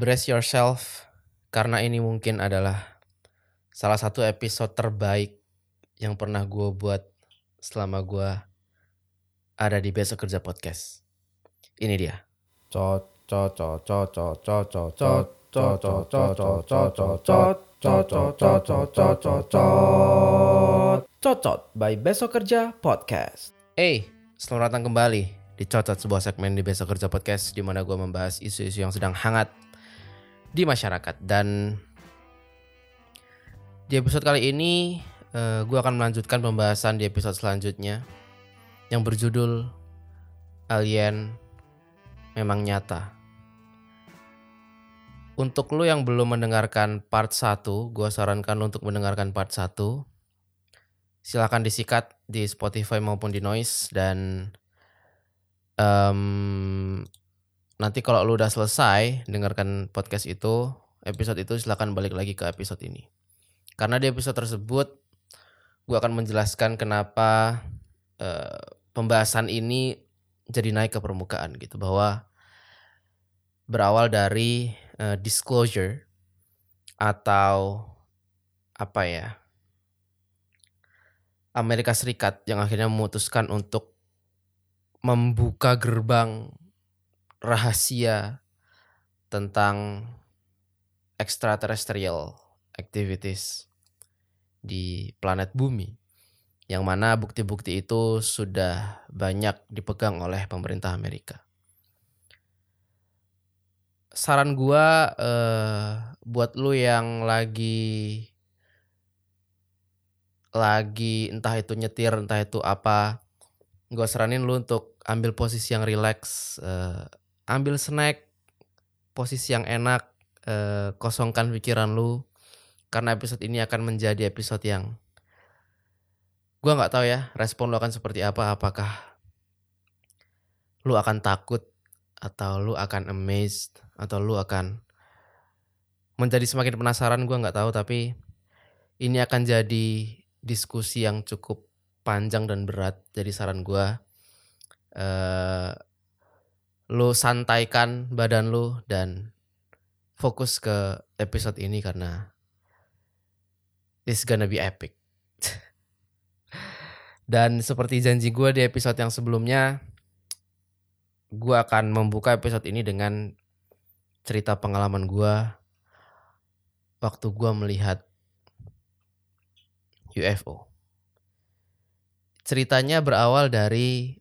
brace yourself karena ini mungkin adalah salah satu episode terbaik yang pernah gue buat selama gue ada di Besok Kerja Podcast. Ini dia. Cocot by Besok Kerja Podcast. Hey, selamat datang kembali di Cocot sebuah segmen di Besok Kerja Podcast di mana gue membahas isu-isu yang sedang hangat di masyarakat dan di episode kali ini uh, gue akan melanjutkan pembahasan di episode selanjutnya yang berjudul Alien memang nyata. Untuk lo yang belum mendengarkan part 1, gue sarankan untuk mendengarkan part 1 silahkan disikat di Spotify maupun di Noise dan um, nanti kalau lu udah selesai dengarkan podcast itu episode itu silahkan balik lagi ke episode ini. Karena di episode tersebut gue akan menjelaskan kenapa uh, pembahasan ini jadi naik ke permukaan gitu. Bahwa berawal dari uh, disclosure atau apa ya Amerika Serikat yang akhirnya memutuskan untuk membuka gerbang rahasia tentang extraterrestrial activities di planet bumi yang mana bukti-bukti itu sudah banyak dipegang oleh pemerintah Amerika. Saran gua eh, buat lu yang lagi lagi entah itu nyetir entah itu apa gue saranin lu untuk ambil posisi yang relax uh, ambil snack posisi yang enak uh, kosongkan pikiran lu karena episode ini akan menjadi episode yang gue nggak tahu ya respon lu akan seperti apa apakah lu akan takut atau lu akan amazed atau lu akan menjadi semakin penasaran gue nggak tahu tapi ini akan jadi diskusi yang cukup panjang dan berat. Jadi saran gue, uh, lu santaikan badan lu dan fokus ke episode ini karena this gonna be epic. dan seperti janji gue di episode yang sebelumnya, gue akan membuka episode ini dengan cerita pengalaman gue waktu gue melihat UFO. Ceritanya berawal dari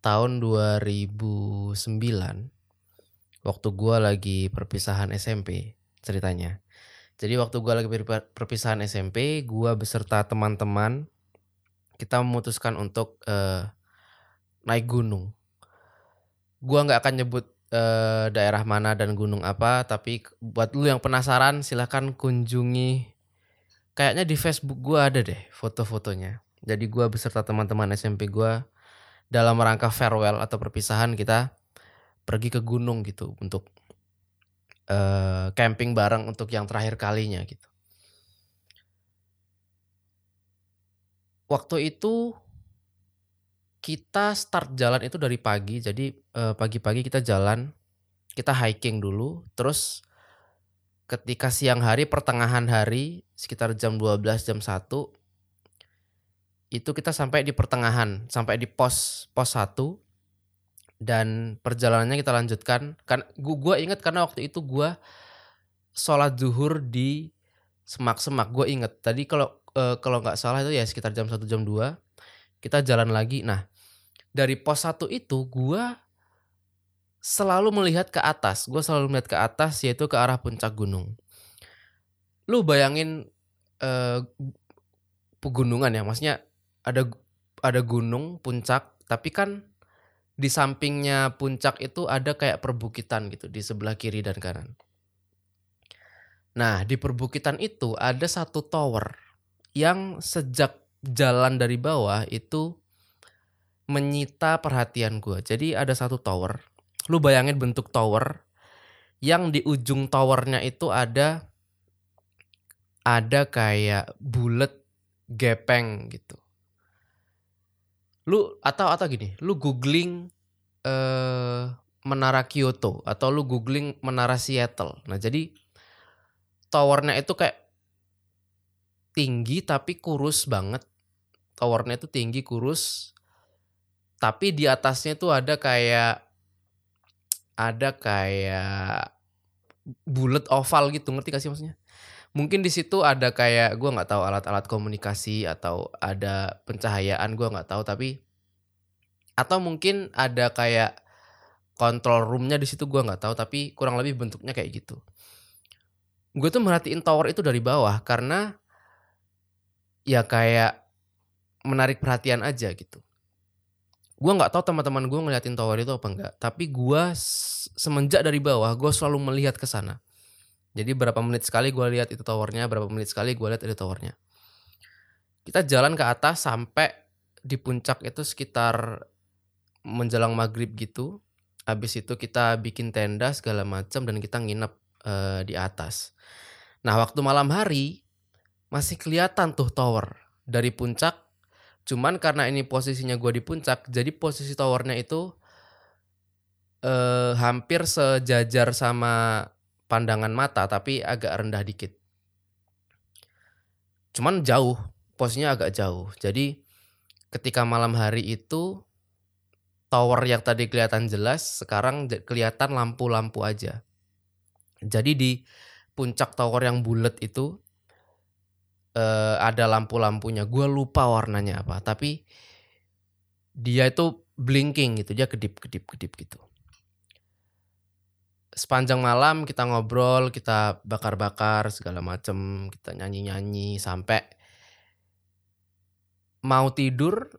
tahun 2009 waktu gue lagi perpisahan SMP ceritanya. Jadi waktu gue lagi perpisahan SMP, gue beserta teman-teman kita memutuskan untuk uh, naik gunung. Gue nggak akan nyebut uh, daerah mana dan gunung apa, tapi buat lu yang penasaran silahkan kunjungi kayaknya di Facebook gue ada deh foto-fotonya. Jadi gue beserta teman-teman SMP gue dalam rangka farewell atau perpisahan kita pergi ke gunung gitu untuk uh, camping bareng untuk yang terakhir kalinya gitu. Waktu itu kita start jalan itu dari pagi, jadi pagi pagi-pagi kita jalan, kita hiking dulu, terus ketika siang hari pertengahan hari sekitar jam 12 jam 1 itu kita sampai di pertengahan sampai di pos pos 1 dan perjalanannya kita lanjutkan. Kan gua inget karena waktu itu gua sholat zuhur di semak-semak. Gue inget tadi kalau uh, kalau nggak salah itu ya sekitar jam 1 jam 2 kita jalan lagi. Nah dari pos 1 itu gua selalu melihat ke atas. Gue selalu melihat ke atas yaitu ke arah puncak gunung. Lu bayangin uh, pegunungan ya, maksudnya ada ada gunung puncak, tapi kan di sampingnya puncak itu ada kayak perbukitan gitu di sebelah kiri dan kanan. Nah di perbukitan itu ada satu tower yang sejak jalan dari bawah itu menyita perhatian gue. Jadi ada satu tower Lu bayangin bentuk tower yang di ujung towernya itu ada ada kayak bulat gepeng gitu. Lu atau atau gini, lu googling eh menara Kyoto atau lu googling menara Seattle. Nah jadi towernya itu kayak tinggi tapi kurus banget. Towernya itu tinggi kurus. Tapi di atasnya tuh ada kayak ada kayak bulat oval gitu ngerti gak sih maksudnya? Mungkin di situ ada kayak gua nggak tahu alat-alat komunikasi atau ada pencahayaan gua nggak tahu tapi atau mungkin ada kayak control roomnya di situ gua nggak tahu tapi kurang lebih bentuknya kayak gitu. Gue tuh merhatiin tower itu dari bawah karena ya kayak menarik perhatian aja gitu. Gue nggak tahu teman-teman gue ngeliatin tower itu apa enggak, tapi gue semenjak dari bawah gue selalu melihat ke sana. Jadi berapa menit sekali gue lihat itu towernya, berapa menit sekali gue lihat itu towernya. Kita jalan ke atas sampai di puncak itu sekitar menjelang maghrib gitu. Habis itu kita bikin tenda segala macam dan kita nginep uh, di atas. Nah waktu malam hari masih kelihatan tuh tower dari puncak. Cuman karena ini posisinya gue di puncak, jadi posisi towernya itu uh, hampir sejajar sama pandangan mata tapi agak rendah dikit. Cuman jauh, posisinya agak jauh. Jadi ketika malam hari itu tower yang tadi kelihatan jelas sekarang kelihatan lampu-lampu aja. Jadi di puncak tower yang bulat itu uh, ada lampu-lampunya. Gue lupa warnanya apa, tapi dia itu blinking gitu, dia kedip-kedip-kedip gitu sepanjang malam kita ngobrol, kita bakar-bakar segala macem, kita nyanyi-nyanyi sampai mau tidur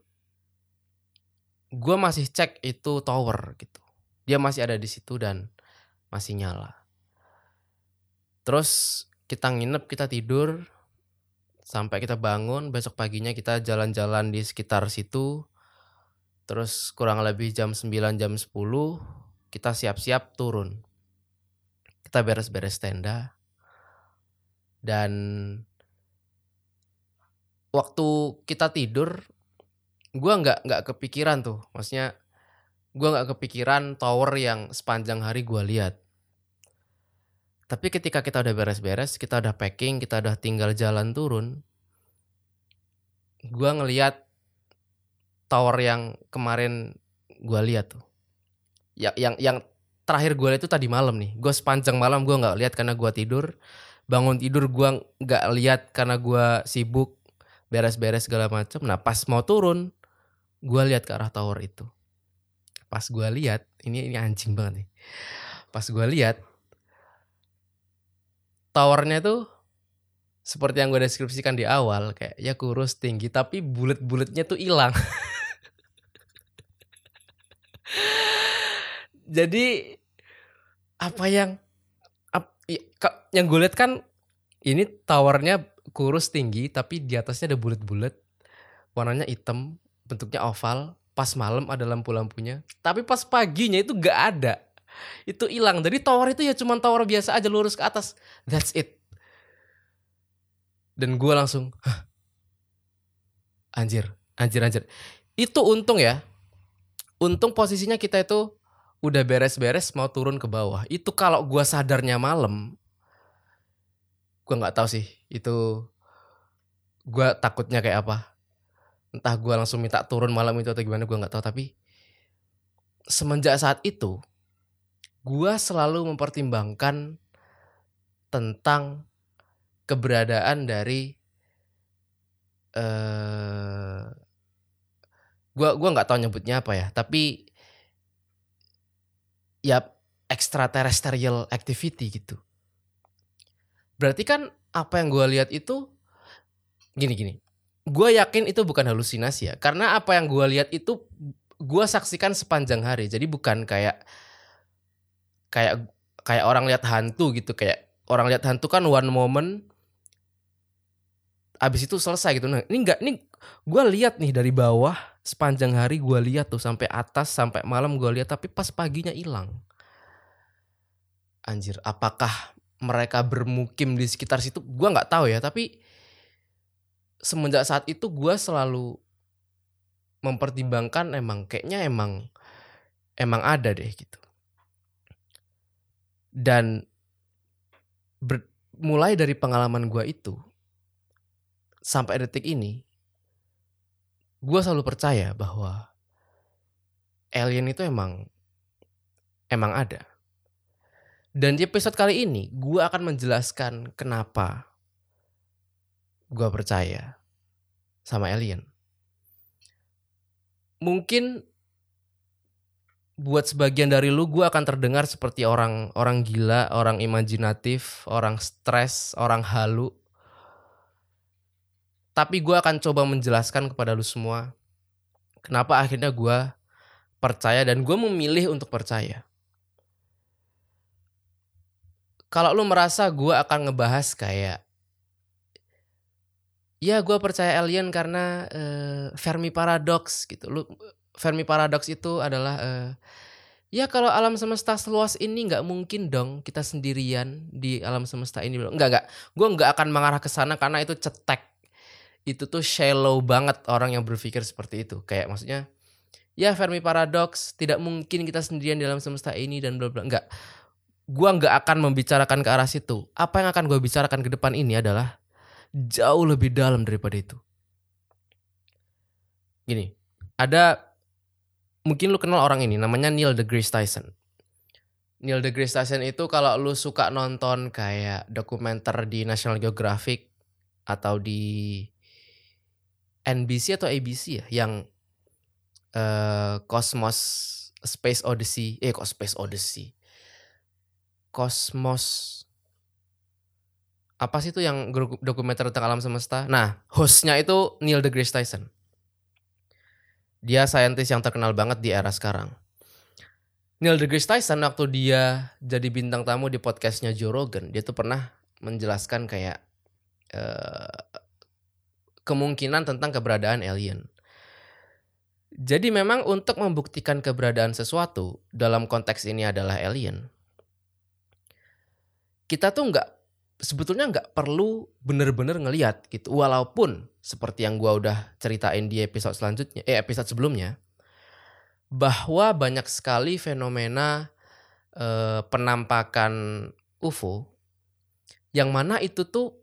gue masih cek itu tower gitu. Dia masih ada di situ dan masih nyala. Terus kita nginep, kita tidur sampai kita bangun, besok paginya kita jalan-jalan di sekitar situ. Terus kurang lebih jam 9 jam 10 kita siap-siap turun kita beres-beres tenda. Dan waktu kita tidur gue nggak nggak kepikiran tuh. Maksudnya gue nggak kepikiran tower yang sepanjang hari gue lihat. Tapi ketika kita udah beres-beres kita udah packing kita udah tinggal jalan turun gue ngeliat tower yang kemarin gue lihat tuh. Yang yang yang terakhir gue lihat itu tadi malam nih. Gue sepanjang malam gue nggak lihat karena gue tidur. Bangun tidur gue nggak lihat karena gue sibuk beres-beres segala macam. Nah pas mau turun, gue lihat ke arah tower itu. Pas gue lihat, ini ini anjing banget nih. Pas gue lihat, towernya tuh seperti yang gue deskripsikan di awal kayak ya kurus tinggi tapi bulat-bulatnya tuh hilang jadi apa yang ap, yang gue lihat kan ini towernya kurus tinggi tapi di atasnya ada bulat-bulat warnanya hitam bentuknya oval pas malam ada lampu-lampunya tapi pas paginya itu gak ada. Itu hilang. Jadi tower itu ya cuman tower biasa aja lurus ke atas. That's it. Dan gue langsung Hah, anjir anjir anjir. Itu untung ya. Untung posisinya kita itu udah beres-beres mau turun ke bawah. Itu kalau gua sadarnya malam, gua nggak tahu sih itu gua takutnya kayak apa. Entah gua langsung minta turun malam itu atau gimana gua nggak tahu tapi semenjak saat itu gua selalu mempertimbangkan tentang keberadaan dari eh uh, gua gua nggak tahu nyebutnya apa ya, tapi ya extraterrestrial activity gitu. Berarti kan apa yang gue lihat itu gini-gini. Gue yakin itu bukan halusinasi ya. Karena apa yang gue lihat itu gue saksikan sepanjang hari. Jadi bukan kayak kayak kayak orang lihat hantu gitu. Kayak orang lihat hantu kan one moment abis itu selesai gitu. Nah ini enggak, ini gue lihat nih dari bawah sepanjang hari gue lihat tuh sampai atas sampai malam gue lihat tapi pas paginya hilang. Anjir apakah mereka bermukim di sekitar situ? Gue nggak tahu ya tapi semenjak saat itu gue selalu mempertimbangkan emang kayaknya emang emang ada deh gitu. Dan ber- mulai dari pengalaman gue itu sampai detik ini, gue selalu percaya bahwa alien itu emang emang ada. Dan di episode kali ini, gue akan menjelaskan kenapa gue percaya sama alien. Mungkin buat sebagian dari lu gue akan terdengar seperti orang orang gila, orang imajinatif, orang stres, orang halu. Tapi gue akan coba menjelaskan kepada lu semua kenapa akhirnya gue percaya dan gue memilih untuk percaya. Kalau lu merasa gue akan ngebahas kayak Ya gue percaya alien karena uh, Fermi Paradox gitu. Lu Fermi Paradox itu adalah uh, ya kalau alam semesta seluas ini nggak mungkin dong kita sendirian di alam semesta ini. Enggak enggak. Gue nggak akan mengarah ke sana karena itu cetek. Itu tuh shallow banget orang yang berpikir seperti itu. Kayak maksudnya ya Fermi Paradox tidak mungkin kita sendirian di alam semesta ini dan bla bla. Enggak. Gue nggak akan membicarakan ke arah situ. Apa yang akan gue bicarakan ke depan ini adalah jauh lebih dalam daripada itu. Gini, ada mungkin lu kenal orang ini namanya Neil deGrasse Tyson. Neil deGrasse Tyson itu kalau lu suka nonton kayak dokumenter di National Geographic atau di NBC atau ABC ya yang uh, Cosmos Space Odyssey, eh kok Space Odyssey. Cosmos apa sih itu yang dokumenter tentang alam semesta? Nah, hostnya itu Neil deGrasse Tyson. Dia saintis yang terkenal banget di era sekarang. Neil deGrasse Tyson waktu dia jadi bintang tamu di podcastnya Joe Rogan, dia tuh pernah menjelaskan kayak uh, kemungkinan tentang keberadaan alien. Jadi memang untuk membuktikan keberadaan sesuatu dalam konteks ini adalah alien, kita tuh nggak sebetulnya nggak perlu bener-bener ngeliat gitu. Walaupun seperti yang gua udah ceritain di episode selanjutnya, eh episode sebelumnya, bahwa banyak sekali fenomena eh, penampakan UFO yang mana itu tuh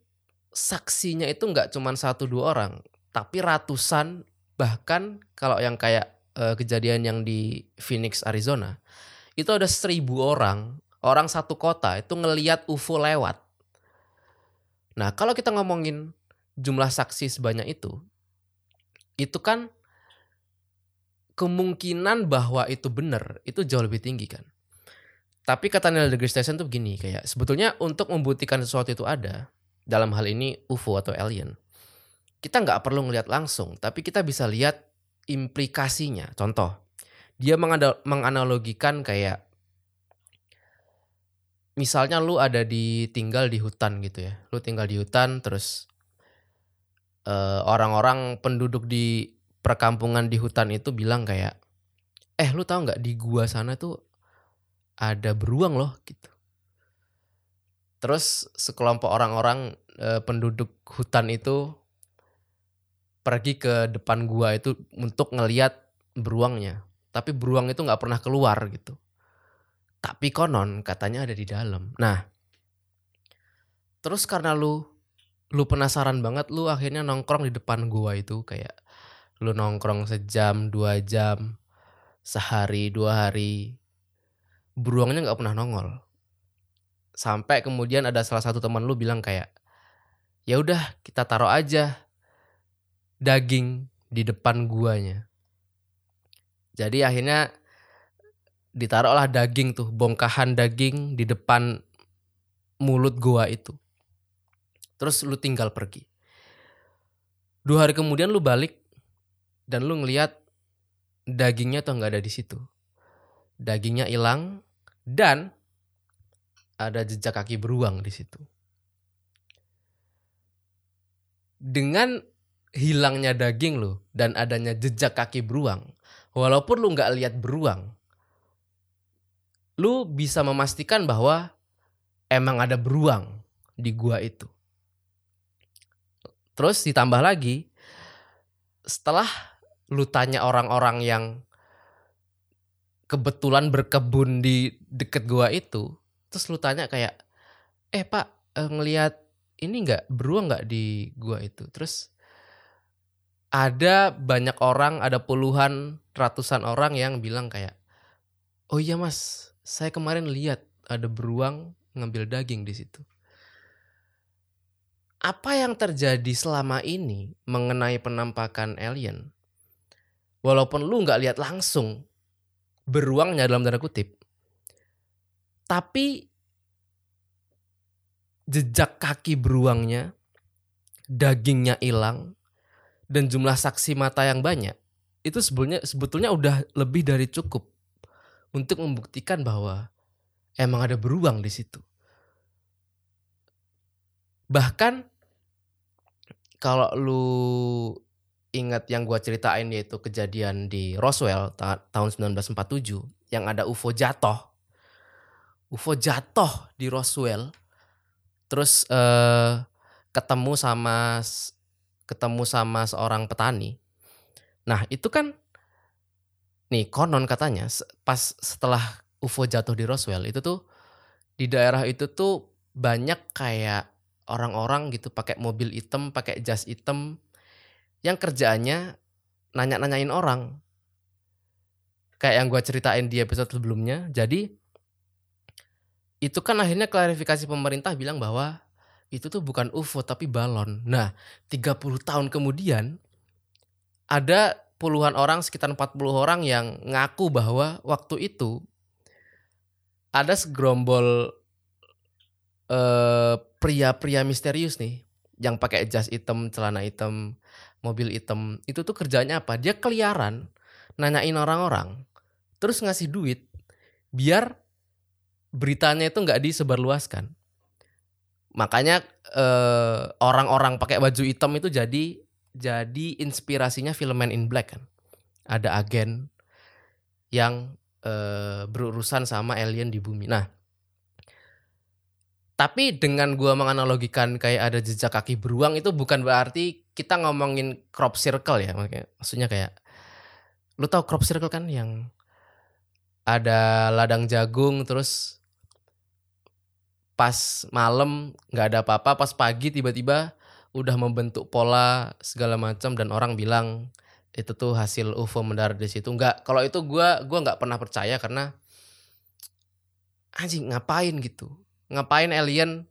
saksinya itu nggak cuma satu dua orang, tapi ratusan bahkan kalau yang kayak eh, kejadian yang di Phoenix Arizona itu ada seribu orang orang satu kota itu ngeliat UFO lewat Nah, kalau kita ngomongin jumlah saksi sebanyak itu, itu kan kemungkinan bahwa itu benar itu jauh lebih tinggi kan. Tapi kata Neil deGrasse Tyson tuh begini kayak sebetulnya untuk membuktikan sesuatu itu ada dalam hal ini UFO atau alien, kita nggak perlu ngelihat langsung, tapi kita bisa lihat implikasinya. Contoh, dia menganalogikan kayak misalnya lu ada di tinggal di hutan gitu ya. Lu tinggal di hutan terus orang orang-orang penduduk di perkampungan di hutan itu bilang kayak eh lu tahu nggak di gua sana tuh ada beruang loh gitu terus sekelompok orang-orang uh, penduduk hutan itu pergi ke depan gua itu untuk ngeliat beruangnya tapi beruang itu nggak pernah keluar gitu tapi konon katanya ada di dalam. Nah, terus karena lu lu penasaran banget, lu akhirnya nongkrong di depan gua itu kayak lu nongkrong sejam, dua jam, sehari, dua hari. Beruangnya nggak pernah nongol. Sampai kemudian ada salah satu teman lu bilang kayak, ya udah kita taruh aja daging di depan guanya. Jadi akhirnya ditaruhlah daging tuh, bongkahan daging di depan mulut gua itu. Terus lu tinggal pergi. Dua hari kemudian lu balik dan lu ngeliat dagingnya tuh nggak ada di situ. Dagingnya hilang dan ada jejak kaki beruang di situ. Dengan hilangnya daging lu dan adanya jejak kaki beruang, walaupun lu nggak lihat beruang, lu bisa memastikan bahwa emang ada beruang di gua itu. Terus ditambah lagi, setelah lu tanya orang-orang yang kebetulan berkebun di deket gua itu, terus lu tanya kayak eh pak eh, ngelihat ini nggak? Beruang nggak di gua itu? Terus ada banyak orang ada puluhan ratusan orang yang bilang kayak oh iya mas saya kemarin lihat ada beruang ngambil daging di situ. Apa yang terjadi selama ini mengenai penampakan alien? Walaupun lu nggak lihat langsung beruangnya dalam tanda kutip tapi jejak kaki beruangnya, dagingnya hilang, dan jumlah saksi mata yang banyak, itu sebetulnya sebetulnya udah lebih dari cukup untuk membuktikan bahwa emang ada beruang di situ. Bahkan kalau lu ingat yang gua ceritain yaitu kejadian di Roswell ta tahun 1947 yang ada UFO jatuh. UFO jatuh di Roswell terus eh, ketemu sama ketemu sama seorang petani. Nah itu kan nih konon katanya pas setelah UFO jatuh di Roswell itu tuh di daerah itu tuh banyak kayak orang-orang gitu pakai mobil hitam, pakai jas hitam yang kerjaannya nanya-nanyain orang. Kayak yang gue ceritain di episode sebelumnya. Jadi itu kan akhirnya klarifikasi pemerintah bilang bahwa itu tuh bukan UFO tapi balon. Nah, 30 tahun kemudian ada puluhan orang sekitar 40 orang yang ngaku bahwa waktu itu ada segerombol eh, pria-pria misterius nih yang pakai jas hitam, celana hitam, mobil hitam. Itu tuh kerjanya apa? Dia keliaran nanyain orang-orang, terus ngasih duit biar beritanya itu nggak disebarluaskan. Makanya eh, orang-orang pakai baju hitam itu jadi jadi inspirasinya film Man in Black kan. Ada agen yang eh, berurusan sama alien di bumi. Nah, tapi dengan gua menganalogikan kayak ada jejak kaki beruang itu bukan berarti kita ngomongin crop circle ya. Maksudnya kayak lu tahu crop circle kan yang ada ladang jagung terus pas malam nggak ada apa-apa pas pagi tiba-tiba udah membentuk pola segala macam dan orang bilang itu tuh hasil UFO mendarat di situ. Nggak kalau itu gua gua nggak pernah percaya karena anjing ngapain gitu? Ngapain alien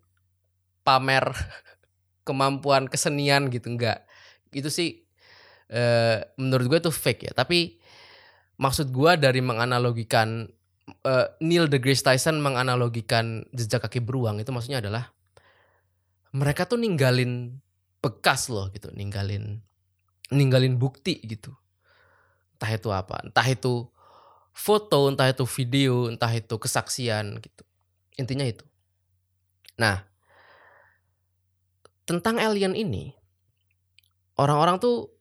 pamer kemampuan kesenian gitu? Nggak. Itu sih eh, menurut gue itu fake ya. Tapi maksud gua dari menganalogikan uh, Neil deGrasse Tyson menganalogikan jejak kaki beruang itu maksudnya adalah mereka tuh ninggalin bekas loh gitu, ninggalin ninggalin bukti gitu. Entah itu apa, entah itu foto, entah itu video, entah itu kesaksian gitu. Intinya itu. Nah, tentang alien ini orang-orang tuh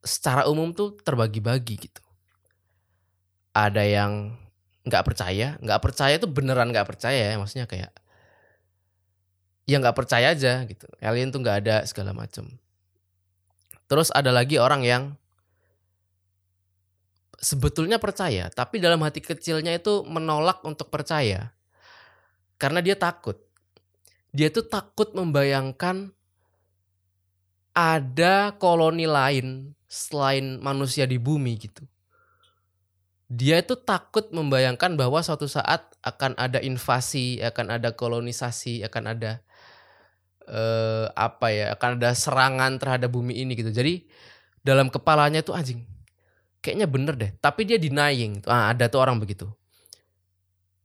secara umum tuh terbagi-bagi gitu ada yang nggak percaya nggak percaya itu beneran nggak percaya ya maksudnya kayak ya nggak percaya aja gitu. Alien tuh nggak ada segala macem. Terus ada lagi orang yang sebetulnya percaya tapi dalam hati kecilnya itu menolak untuk percaya. Karena dia takut. Dia tuh takut membayangkan ada koloni lain selain manusia di bumi gitu dia itu takut membayangkan bahwa suatu saat akan ada invasi, akan ada kolonisasi, akan ada eh, apa ya, akan ada serangan terhadap bumi ini gitu. Jadi dalam kepalanya tuh anjing, kayaknya bener deh. Tapi dia denying. Ah, ada tuh orang begitu.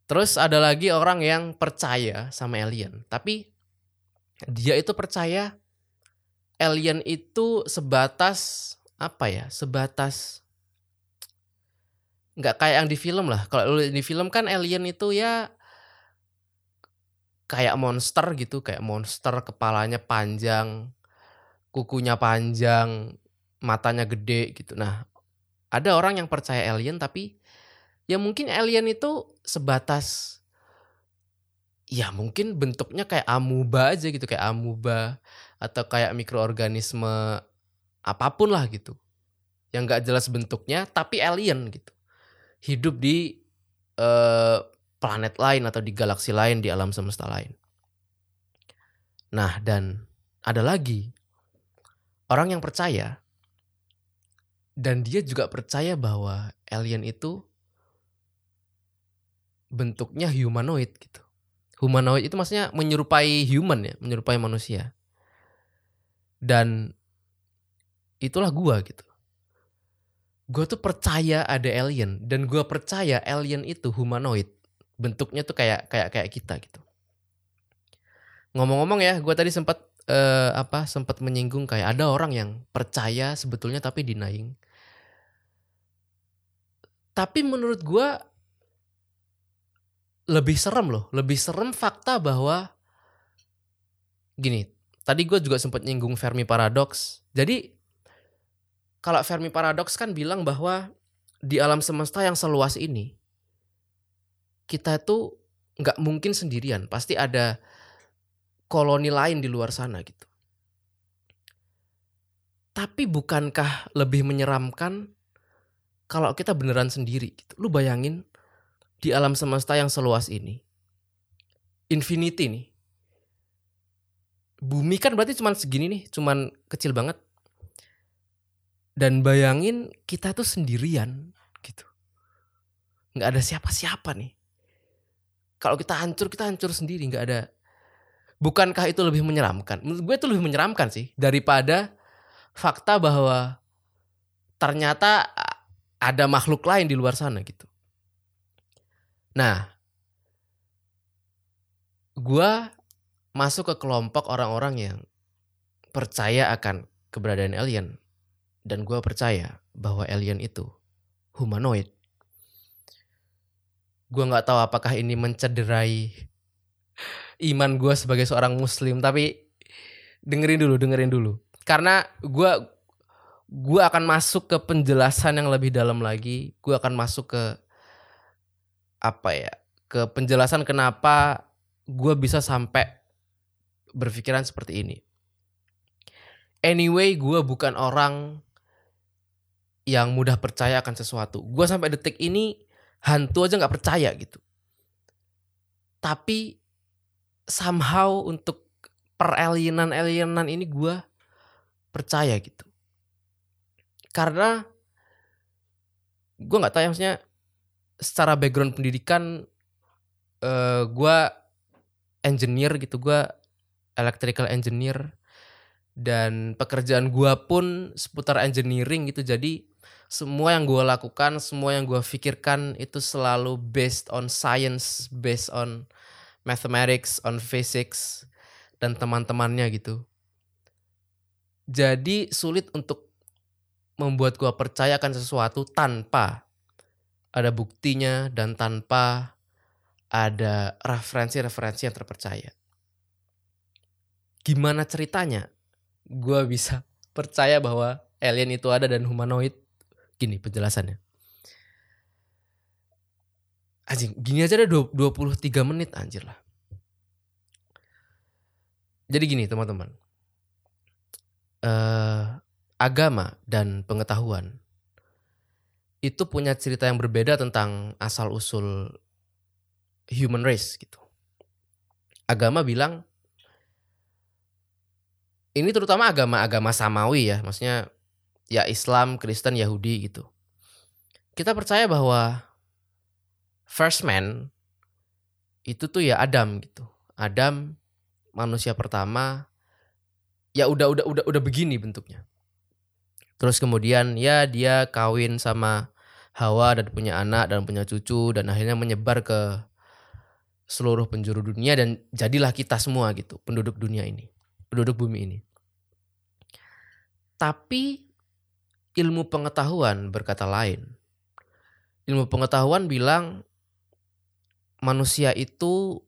Terus ada lagi orang yang percaya sama alien, tapi dia itu percaya alien itu sebatas apa ya? Sebatas nggak kayak yang di film lah. Kalau di film kan alien itu ya kayak monster gitu, kayak monster kepalanya panjang, kukunya panjang, matanya gede gitu. Nah, ada orang yang percaya alien tapi ya mungkin alien itu sebatas ya mungkin bentuknya kayak amuba aja gitu, kayak amuba atau kayak mikroorganisme apa pun lah gitu. Yang nggak jelas bentuknya tapi alien gitu hidup di uh, planet lain atau di galaksi lain di alam semesta lain. Nah, dan ada lagi orang yang percaya dan dia juga percaya bahwa alien itu bentuknya humanoid gitu. Humanoid itu maksudnya menyerupai human ya, menyerupai manusia. Dan itulah gua gitu. Gua tuh percaya ada alien dan gua percaya alien itu humanoid. Bentuknya tuh kayak kayak kayak kita gitu. Ngomong-ngomong ya, gua tadi sempat eh, apa sempat menyinggung kayak ada orang yang percaya sebetulnya tapi denying. Tapi menurut gua lebih serem loh, lebih serem fakta bahwa gini, tadi gue juga sempat nyinggung Fermi Paradox. Jadi kalau Fermi Paradox kan bilang bahwa di alam semesta yang seluas ini kita itu nggak mungkin sendirian, pasti ada koloni lain di luar sana gitu. Tapi bukankah lebih menyeramkan kalau kita beneran sendiri gitu. Lu bayangin di alam semesta yang seluas ini. Infinity nih. Bumi kan berarti cuman segini nih, cuman kecil banget. Dan bayangin kita tuh sendirian gitu. Nggak ada siapa-siapa nih. Kalau kita hancur, kita hancur sendiri, nggak ada. Bukankah itu lebih menyeramkan? Menurut gue itu lebih menyeramkan sih daripada fakta bahwa ternyata ada makhluk lain di luar sana gitu. Nah, gua masuk ke kelompok orang-orang yang percaya akan keberadaan alien dan gua percaya bahwa alien itu humanoid. Gua nggak tahu apakah ini mencederai iman gua sebagai seorang muslim tapi dengerin dulu dengerin dulu karena gua gua akan masuk ke penjelasan yang lebih dalam lagi gua akan masuk ke apa ya ke penjelasan kenapa gue bisa sampai berpikiran seperti ini. Anyway, gue bukan orang yang mudah percaya akan sesuatu. Gue sampai detik ini hantu aja nggak percaya gitu. Tapi somehow untuk peralienan-alienan ini gue percaya gitu. Karena gue nggak tahu ya maksudnya secara background pendidikan uh, gue engineer gitu gue electrical engineer dan pekerjaan gue pun seputar engineering gitu jadi semua yang gue lakukan semua yang gue pikirkan itu selalu based on science based on mathematics on physics dan teman-temannya gitu jadi sulit untuk membuat gue percayakan sesuatu tanpa ada buktinya dan tanpa ada referensi-referensi yang terpercaya. Gimana ceritanya gue bisa percaya bahwa alien itu ada dan humanoid? Gini penjelasannya. Anjing, gini aja ada 23 menit anjir lah. Jadi gini teman-teman. Uh, agama dan pengetahuan itu punya cerita yang berbeda tentang asal usul human race gitu. Agama bilang ini terutama agama-agama samawi ya, maksudnya ya Islam, Kristen, Yahudi gitu. Kita percaya bahwa first man itu tuh ya Adam gitu. Adam manusia pertama ya udah udah udah udah begini bentuknya. Terus kemudian ya dia kawin sama Hawa dan punya anak dan punya cucu dan akhirnya menyebar ke seluruh penjuru dunia dan jadilah kita semua gitu penduduk dunia ini penduduk bumi ini tapi ilmu pengetahuan berkata lain. Ilmu pengetahuan bilang manusia itu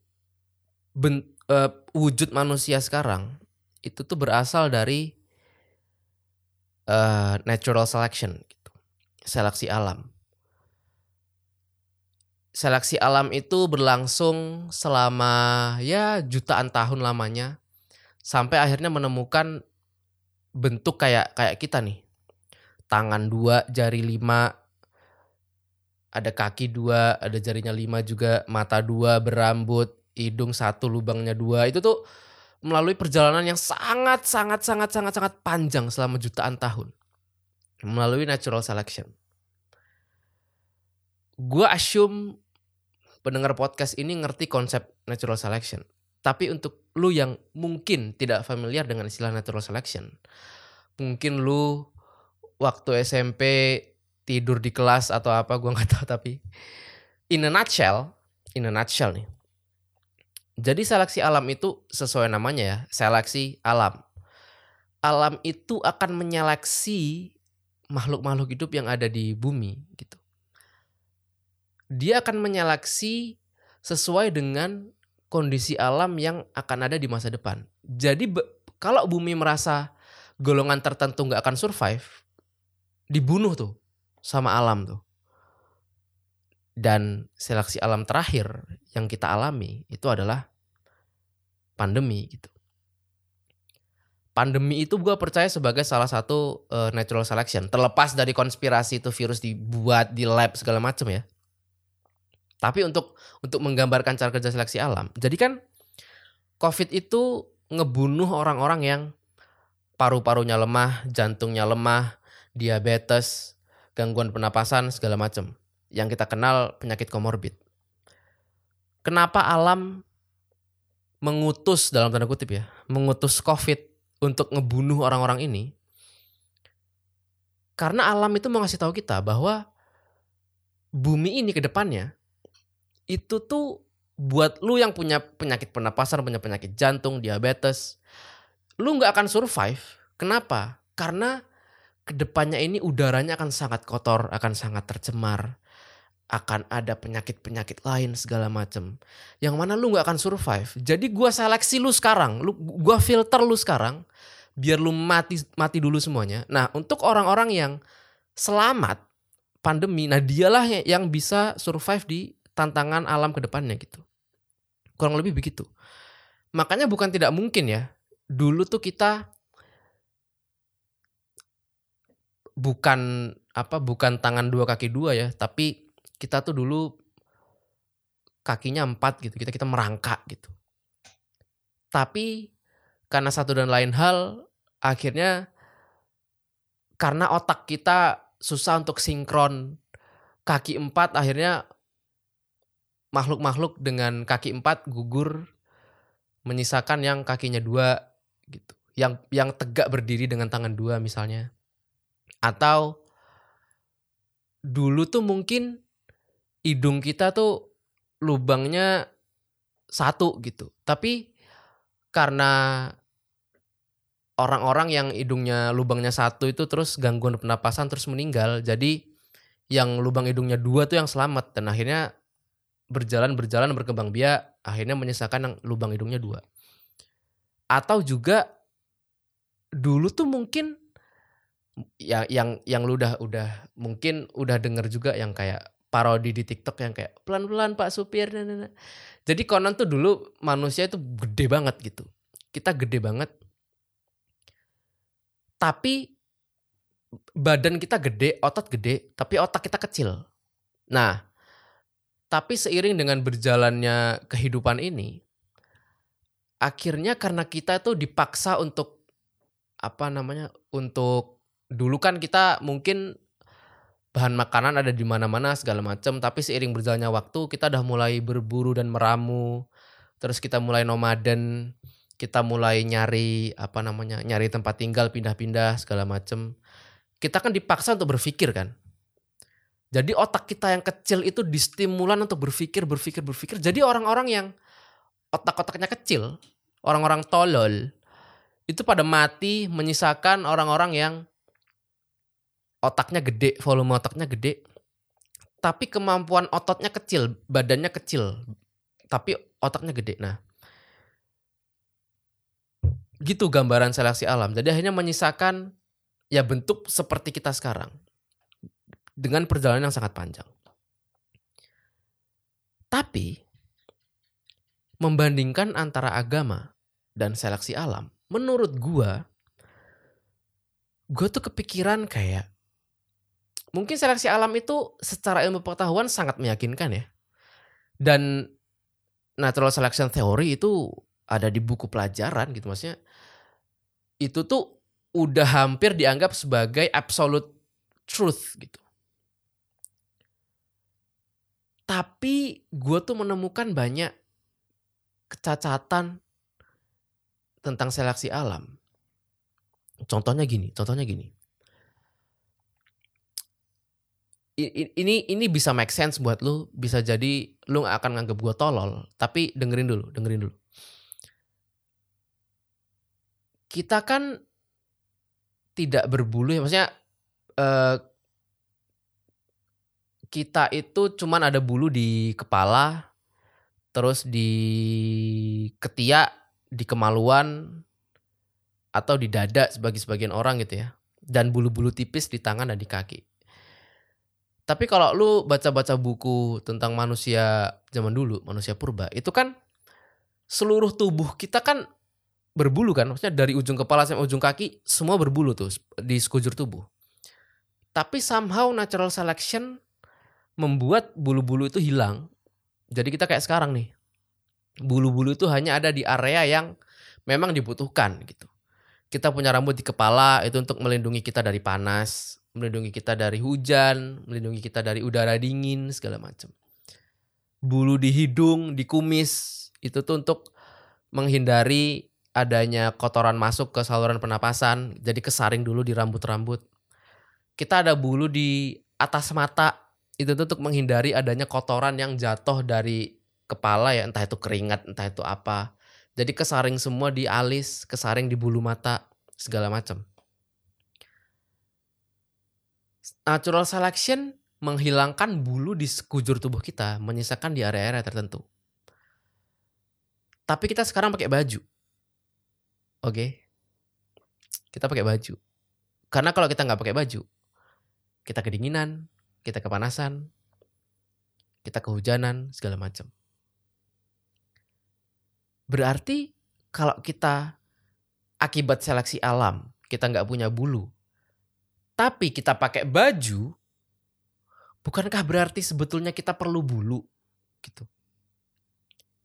ben, uh, wujud manusia sekarang itu tuh berasal dari uh, natural selection gitu seleksi alam. Seleksi alam itu berlangsung selama ya jutaan tahun lamanya sampai akhirnya menemukan bentuk kayak kayak kita nih tangan dua jari lima ada kaki dua, ada jarinya lima juga, mata dua, berambut, hidung satu, lubangnya dua. Itu tuh melalui perjalanan yang sangat sangat sangat sangat sangat panjang selama jutaan tahun melalui natural selection. Gua assume pendengar podcast ini ngerti konsep natural selection. Tapi untuk lu yang mungkin tidak familiar dengan istilah natural selection, mungkin lu waktu SMP tidur di kelas atau apa gua nggak tahu tapi in a nutshell, in a nutshell nih. Jadi seleksi alam itu sesuai namanya ya, seleksi alam. Alam itu akan menyeleksi makhluk-makhluk hidup yang ada di bumi gitu. Dia akan menyeleksi sesuai dengan kondisi alam yang akan ada di masa depan. Jadi kalau bumi merasa golongan tertentu nggak akan survive, dibunuh tuh sama alam tuh. Dan seleksi alam terakhir yang kita alami itu adalah pandemi gitu pandemi itu gue percaya sebagai salah satu uh, natural selection. Terlepas dari konspirasi itu virus dibuat di lab segala macam ya. Tapi untuk untuk menggambarkan cara kerja seleksi alam. Jadi kan COVID itu ngebunuh orang-orang yang paru-parunya lemah, jantungnya lemah, diabetes, gangguan pernapasan segala macam. Yang kita kenal penyakit komorbid. Kenapa alam mengutus dalam tanda kutip ya, mengutus COVID untuk ngebunuh orang-orang ini karena alam itu mau ngasih tahu kita bahwa bumi ini ke depannya itu tuh buat lu yang punya penyakit pernapasan, punya penyakit jantung, diabetes, lu nggak akan survive. Kenapa? Karena ke depannya ini udaranya akan sangat kotor, akan sangat tercemar, akan ada penyakit-penyakit lain segala macem. Yang mana lu nggak akan survive. Jadi gua seleksi lu sekarang, lu gua filter lu sekarang biar lu mati mati dulu semuanya. Nah, untuk orang-orang yang selamat pandemi, nah dialah yang bisa survive di tantangan alam ke depannya gitu. Kurang lebih begitu. Makanya bukan tidak mungkin ya. Dulu tuh kita bukan apa bukan tangan dua kaki dua ya, tapi kita tuh dulu kakinya empat gitu. Kita kita merangkak gitu. Tapi karena satu dan lain hal akhirnya karena otak kita susah untuk sinkron kaki empat akhirnya makhluk-makhluk dengan kaki empat gugur menyisakan yang kakinya dua gitu yang yang tegak berdiri dengan tangan dua misalnya atau dulu tuh mungkin hidung kita tuh lubangnya satu gitu tapi karena orang-orang yang hidungnya lubangnya satu itu terus gangguan pernapasan terus meninggal. Jadi yang lubang hidungnya dua tuh yang selamat dan akhirnya berjalan berjalan berkembang biak akhirnya menyisakan yang lubang hidungnya dua. Atau juga dulu tuh mungkin ya yang yang lu udah udah mungkin udah denger juga yang kayak parodi di TikTok yang kayak pelan-pelan Pak supir nah, nah. Jadi konon tuh dulu manusia itu gede banget gitu. Kita gede banget tapi badan kita gede, otot gede, tapi otak kita kecil. Nah, tapi seiring dengan berjalannya kehidupan ini, akhirnya karena kita itu dipaksa untuk apa namanya? Untuk dulu kan kita mungkin bahan makanan ada di mana-mana segala macam, tapi seiring berjalannya waktu kita udah mulai berburu dan meramu, terus kita mulai nomaden, kita mulai nyari apa namanya nyari tempat tinggal pindah-pindah segala macem. Kita kan dipaksa untuk berpikir kan. Jadi otak kita yang kecil itu distimulan untuk berpikir berpikir berpikir. Jadi orang-orang yang otak-otaknya kecil orang-orang tolol itu pada mati menyisakan orang-orang yang otaknya gede volume otaknya gede tapi kemampuan ototnya kecil badannya kecil tapi otaknya gede nah gitu gambaran seleksi alam. Jadi akhirnya menyisakan ya bentuk seperti kita sekarang dengan perjalanan yang sangat panjang. Tapi membandingkan antara agama dan seleksi alam, menurut gua gua tuh kepikiran kayak mungkin seleksi alam itu secara ilmu pengetahuan sangat meyakinkan ya. Dan natural selection theory itu ada di buku pelajaran gitu maksudnya. Itu tuh udah hampir dianggap sebagai absolute truth gitu. Tapi gue tuh menemukan banyak kecacatan tentang seleksi alam. Contohnya gini, contohnya gini. Ini ini bisa make sense buat lu, bisa jadi lu gak akan nganggap gue tolol, tapi dengerin dulu, dengerin dulu. Kita kan tidak berbulu ya, maksudnya uh, kita itu cuman ada bulu di kepala, terus di ketiak, di kemaluan, atau di dada sebagai sebagian orang gitu ya. Dan bulu-bulu tipis di tangan dan di kaki. Tapi kalau lu baca-baca buku tentang manusia zaman dulu, manusia purba, itu kan seluruh tubuh kita kan berbulu kan. Maksudnya dari ujung kepala sampai ujung kaki semua berbulu tuh di sekujur tubuh. Tapi somehow natural selection membuat bulu-bulu itu hilang. Jadi kita kayak sekarang nih. Bulu-bulu itu hanya ada di area yang memang dibutuhkan gitu. Kita punya rambut di kepala itu untuk melindungi kita dari panas, melindungi kita dari hujan, melindungi kita dari udara dingin segala macam. Bulu di hidung, di kumis itu tuh untuk menghindari adanya kotoran masuk ke saluran pernapasan, jadi kesaring dulu di rambut-rambut. Kita ada bulu di atas mata, itu tuh untuk menghindari adanya kotoran yang jatuh dari kepala ya, entah itu keringat, entah itu apa. Jadi kesaring semua di alis, kesaring di bulu mata, segala macam. Natural selection menghilangkan bulu di sekujur tubuh kita, menyisakan di area-area tertentu. Tapi kita sekarang pakai baju. Oke. Okay? Kita pakai baju. Karena kalau kita nggak pakai baju, kita kedinginan, kita kepanasan, kita kehujanan, segala macam. Berarti kalau kita akibat seleksi alam, kita nggak punya bulu, tapi kita pakai baju, bukankah berarti sebetulnya kita perlu bulu gitu?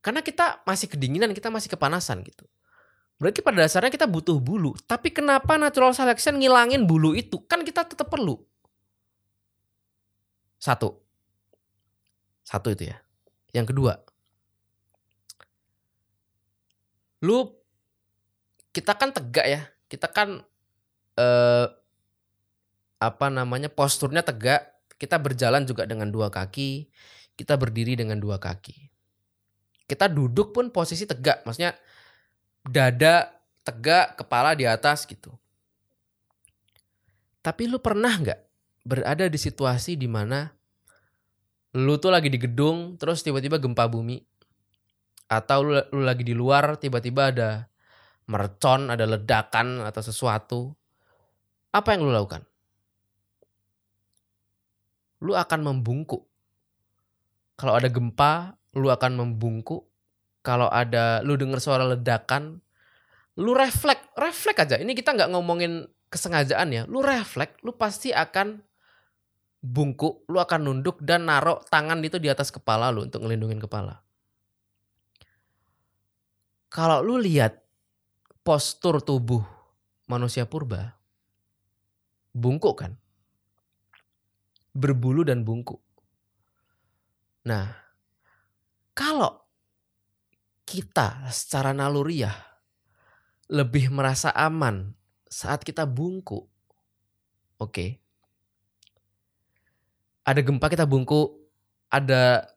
Karena kita masih kedinginan, kita masih kepanasan gitu. Berarti pada dasarnya kita butuh bulu. Tapi kenapa natural selection ngilangin bulu itu? Kan kita tetap perlu. Satu. Satu itu ya. Yang kedua. Lu kita kan tegak ya. Kita kan eh, apa namanya posturnya tegak, kita berjalan juga dengan dua kaki, kita berdiri dengan dua kaki. Kita duduk pun posisi tegak, maksudnya dada tegak, kepala di atas gitu. Tapi lu pernah nggak berada di situasi di mana lu tuh lagi di gedung terus tiba-tiba gempa bumi atau lu, lu lagi di luar tiba-tiba ada mercon, ada ledakan atau sesuatu. Apa yang lu lakukan? Lu akan membungkuk. Kalau ada gempa, lu akan membungkuk. Kalau ada lu dengar suara ledakan, lu refleks, refleks aja. Ini kita nggak ngomongin kesengajaan ya. Lu refleks, lu pasti akan bungkuk, lu akan nunduk dan naruh tangan itu di atas kepala lu untuk ngelindungin kepala. Kalau lu lihat postur tubuh manusia purba, bungkuk kan? Berbulu dan bungkuk. Nah, kalau kita secara naluriah lebih merasa aman saat kita bungkuk, oke. Okay. Ada gempa kita bungkuk, ada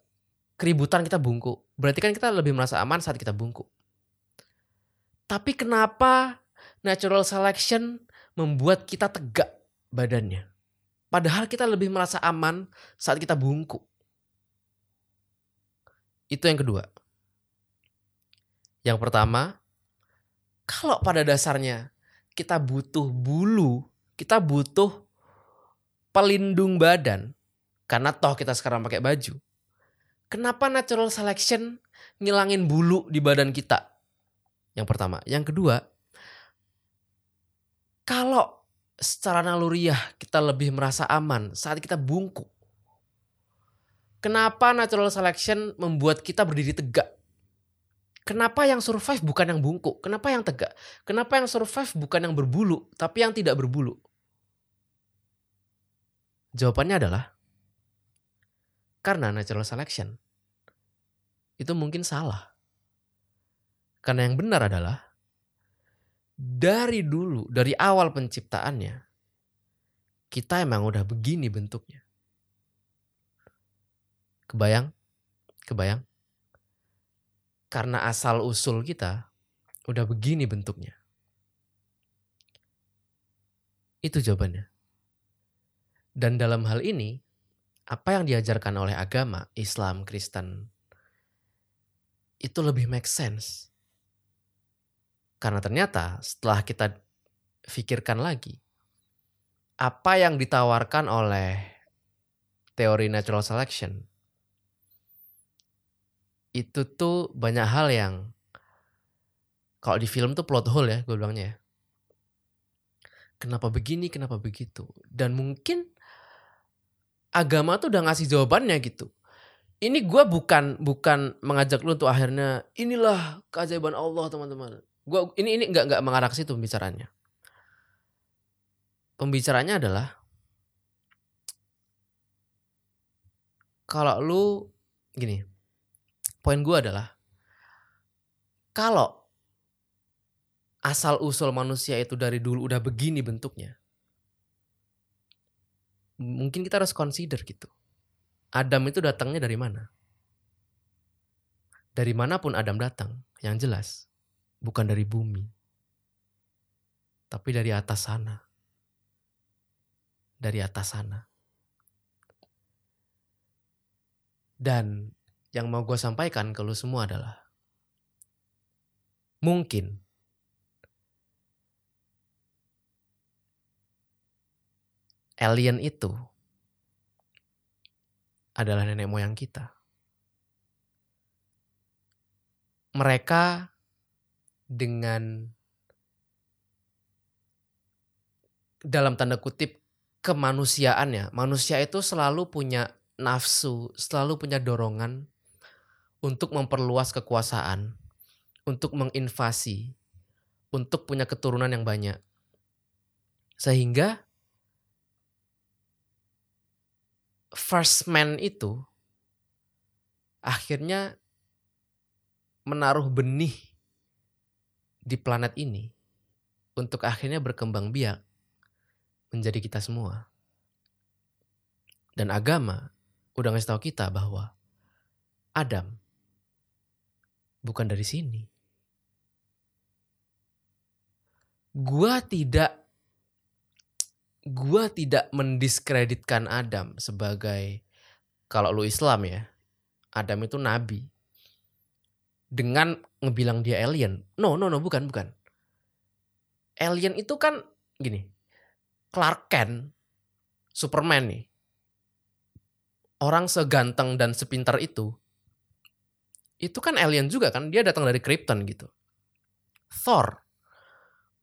keributan kita bungkuk. Berarti kan kita lebih merasa aman saat kita bungkuk. Tapi kenapa natural selection membuat kita tegak badannya? Padahal kita lebih merasa aman saat kita bungkuk. Itu yang kedua. Yang pertama, kalau pada dasarnya kita butuh bulu, kita butuh pelindung badan, karena toh kita sekarang pakai baju. Kenapa natural selection ngilangin bulu di badan kita? Yang pertama. Yang kedua, kalau secara naluriah kita lebih merasa aman saat kita bungkuk. Kenapa natural selection membuat kita berdiri tegak? Kenapa yang survive bukan yang bungkuk? Kenapa yang tegak? Kenapa yang survive bukan yang berbulu, tapi yang tidak berbulu? Jawabannya adalah karena natural selection itu mungkin salah. Karena yang benar adalah dari dulu, dari awal penciptaannya, kita emang udah begini bentuknya. Kebayang? Kebayang? Karena asal usul kita udah begini bentuknya. Itu jawabannya. Dan dalam hal ini, apa yang diajarkan oleh agama Islam, Kristen, itu lebih make sense. Karena ternyata setelah kita pikirkan lagi, apa yang ditawarkan oleh teori natural selection itu tuh banyak hal yang kalau di film tuh plot hole ya gue bilangnya ya. Kenapa begini, kenapa begitu. Dan mungkin agama tuh udah ngasih jawabannya gitu. Ini gue bukan bukan mengajak lu untuk akhirnya inilah keajaiban Allah teman-teman. Gua ini ini nggak nggak mengarah ke situ pembicaranya. Pembicaranya adalah kalau lu gini, poin gue adalah kalau asal usul manusia itu dari dulu udah begini bentuknya, mungkin kita harus consider gitu. Adam itu datangnya dari mana? Dari mana pun Adam datang, yang jelas bukan dari bumi, tapi dari atas sana. Dari atas sana. Dan yang mau gue sampaikan ke lu semua adalah mungkin alien itu adalah nenek moyang kita. Mereka dengan dalam tanda kutip kemanusiaannya, manusia itu selalu punya nafsu, selalu punya dorongan untuk memperluas kekuasaan, untuk menginvasi, untuk punya keturunan yang banyak. Sehingga first man itu akhirnya menaruh benih di planet ini untuk akhirnya berkembang biak menjadi kita semua. Dan agama udah ngasih tahu kita bahwa Adam bukan dari sini. Gua tidak gua tidak mendiskreditkan Adam sebagai kalau lu Islam ya, Adam itu nabi. Dengan ngebilang dia alien. No, no, no, bukan, bukan. Alien itu kan gini. Clark Kent, Superman nih. Orang seganteng dan sepintar itu itu kan alien juga kan dia datang dari Krypton gitu Thor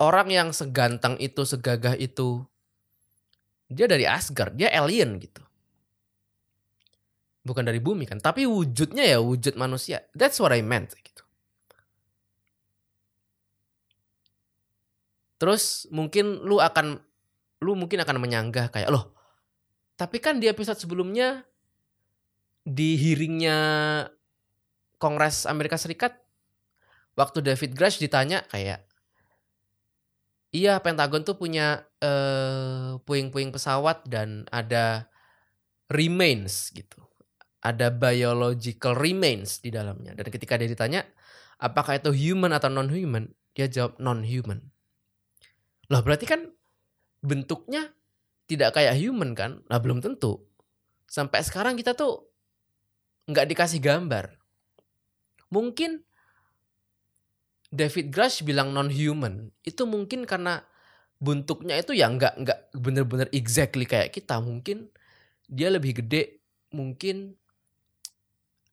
orang yang seganteng itu segagah itu dia dari Asgard dia alien gitu bukan dari bumi kan tapi wujudnya ya wujud manusia that's what I meant gitu terus mungkin lu akan lu mungkin akan menyanggah kayak loh tapi kan di episode sebelumnya di hearingnya Kongres Amerika Serikat waktu David Grush ditanya kayak iya Pentagon tuh punya uh, puing-puing pesawat dan ada remains gitu. Ada biological remains di dalamnya. Dan ketika dia ditanya apakah itu human atau non human, dia jawab non human. Loh berarti kan bentuknya tidak kayak human kan? Lah belum tentu. Sampai sekarang kita tuh nggak dikasih gambar Mungkin David Grush bilang non human itu mungkin karena bentuknya itu ya nggak nggak bener-bener exactly kayak kita mungkin dia lebih gede mungkin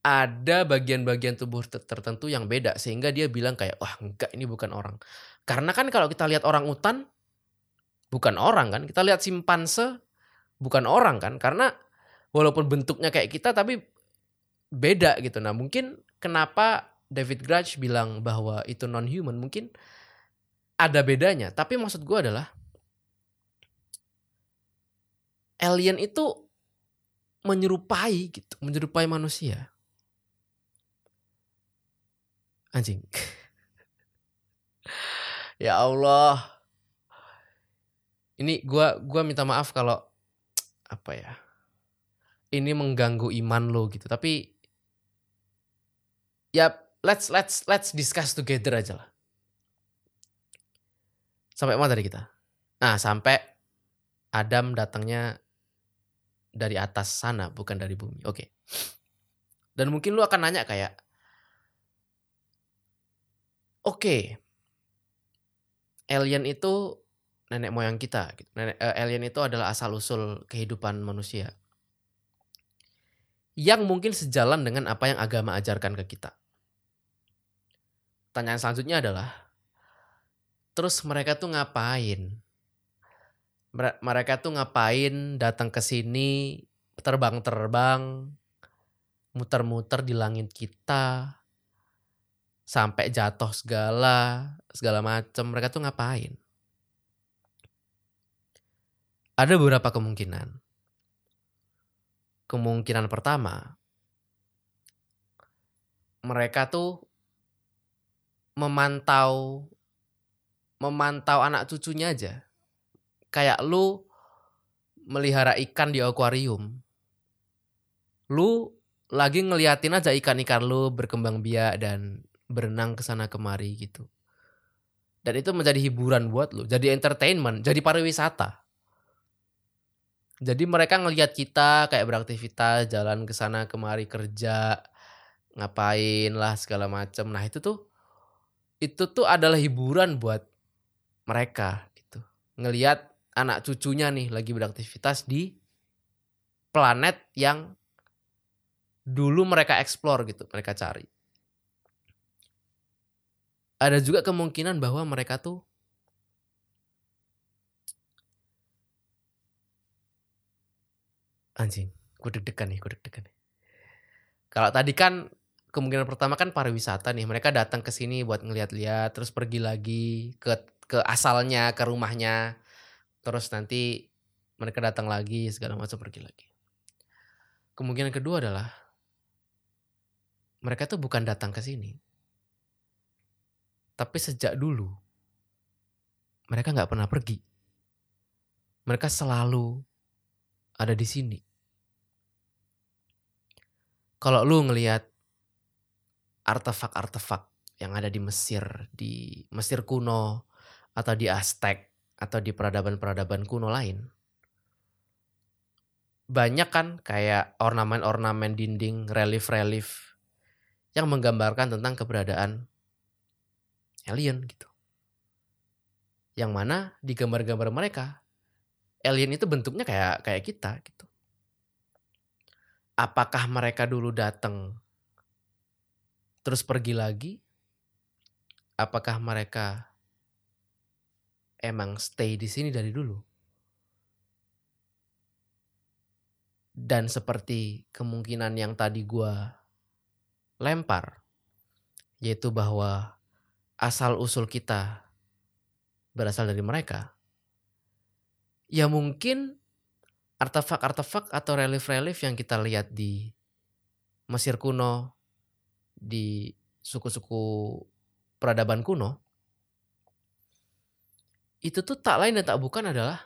ada bagian-bagian tubuh tertentu yang beda sehingga dia bilang kayak wah enggak ini bukan orang karena kan kalau kita lihat orang utan bukan orang kan. Kita lihat simpanse bukan orang kan karena walaupun bentuknya kayak kita tapi beda gitu. Nah, mungkin kenapa David Grudge bilang bahwa itu non human mungkin ada bedanya, tapi maksud gue adalah alien itu menyerupai gitu, menyerupai manusia. Anjing. ya Allah. Ini gua gua minta maaf kalau apa ya? Ini mengganggu iman lo gitu. Tapi ya let's let's let's discuss together aja lah. Sampai mana tadi kita? Nah, sampai Adam datangnya dari atas sana, bukan dari bumi. Oke. Dan mungkin lu akan nanya kayak, oke, alien itu nenek moyang kita. gitu. Nenek, eh, alien itu adalah asal usul kehidupan manusia. Yang mungkin sejalan dengan apa yang agama ajarkan ke kita. Tanyaan selanjutnya adalah, Terus mereka tuh ngapain? Mereka tuh ngapain datang ke sini terbang-terbang, muter-muter di langit kita, sampai jatuh segala, segala macam. Mereka tuh ngapain? Ada beberapa kemungkinan. Kemungkinan pertama, mereka tuh memantau memantau anak cucunya aja. Kayak lu melihara ikan di akuarium. Lu lagi ngeliatin aja ikan-ikan lu berkembang biak dan berenang ke sana kemari gitu. Dan itu menjadi hiburan buat lu, jadi entertainment, jadi pariwisata. Jadi mereka ngelihat kita kayak beraktivitas, jalan ke sana kemari kerja, ngapain lah segala macam. Nah, itu tuh itu tuh adalah hiburan buat mereka gitu. Ngelihat anak cucunya nih lagi beraktivitas di planet yang dulu mereka explore gitu, mereka cari. Ada juga kemungkinan bahwa mereka tuh anjing, gue deg-degan nih, gue deg-degan nih. Kalau tadi kan kemungkinan pertama kan pariwisata nih, mereka datang ke sini buat ngeliat-liat, terus pergi lagi ke ke asalnya, ke rumahnya. Terus nanti mereka datang lagi, segala macam pergi lagi. Kemungkinan kedua adalah mereka tuh bukan datang ke sini. Tapi sejak dulu mereka nggak pernah pergi. Mereka selalu ada di sini. Kalau lu ngelihat artefak-artefak yang ada di Mesir, di Mesir kuno, atau di Aztec atau di peradaban-peradaban kuno lain. Banyak kan kayak ornamen-ornamen dinding, relief-relief yang menggambarkan tentang keberadaan alien gitu. Yang mana di gambar-gambar mereka alien itu bentuknya kayak kayak kita gitu. Apakah mereka dulu datang terus pergi lagi? Apakah mereka emang stay di sini dari dulu. Dan seperti kemungkinan yang tadi gue lempar, yaitu bahwa asal usul kita berasal dari mereka, ya mungkin artefak-artefak atau relief-relief yang kita lihat di Mesir kuno, di suku-suku peradaban kuno, itu tuh tak lain dan tak bukan adalah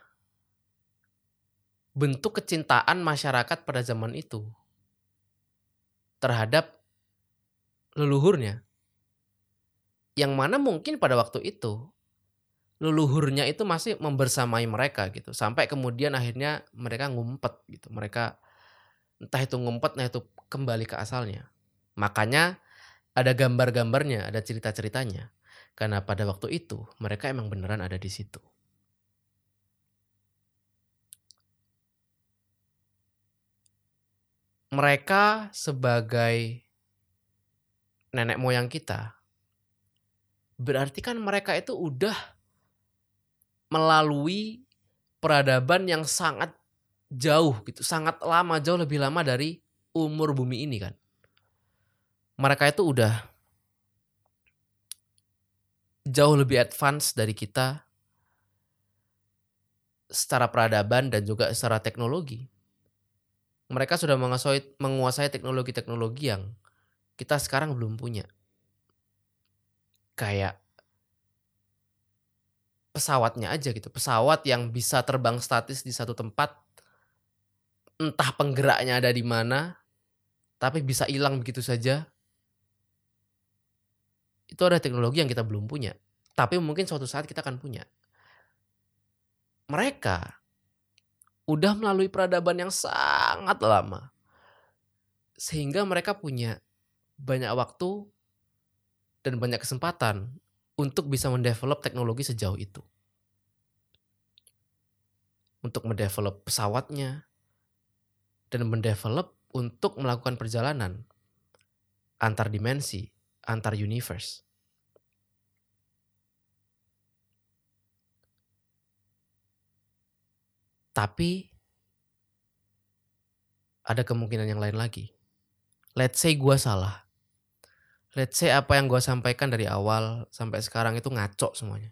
bentuk kecintaan masyarakat pada zaman itu terhadap leluhurnya. Yang mana mungkin pada waktu itu leluhurnya itu masih membersamai mereka gitu. Sampai kemudian akhirnya mereka ngumpet gitu. Mereka entah itu ngumpet, entah itu kembali ke asalnya. Makanya ada gambar-gambarnya, ada cerita-ceritanya. Karena pada waktu itu mereka emang beneran ada di situ. Mereka sebagai nenek moyang kita, berarti kan mereka itu udah melalui peradaban yang sangat jauh gitu, sangat lama, jauh lebih lama dari umur bumi ini kan. Mereka itu udah jauh lebih advance dari kita secara peradaban dan juga secara teknologi. Mereka sudah menguasai, teknologi-teknologi yang kita sekarang belum punya. Kayak pesawatnya aja gitu. Pesawat yang bisa terbang statis di satu tempat, entah penggeraknya ada di mana, tapi bisa hilang begitu saja. Itu ada teknologi yang kita belum punya. Tapi mungkin suatu saat kita akan punya mereka udah melalui peradaban yang sangat lama. Sehingga mereka punya banyak waktu dan banyak kesempatan untuk bisa mendevelop teknologi sejauh itu. Untuk mendevelop pesawatnya dan mendevelop untuk melakukan perjalanan antar dimensi, antar universe. Tapi ada kemungkinan yang lain lagi. Let's say gue salah. Let's say apa yang gue sampaikan dari awal sampai sekarang itu ngaco semuanya.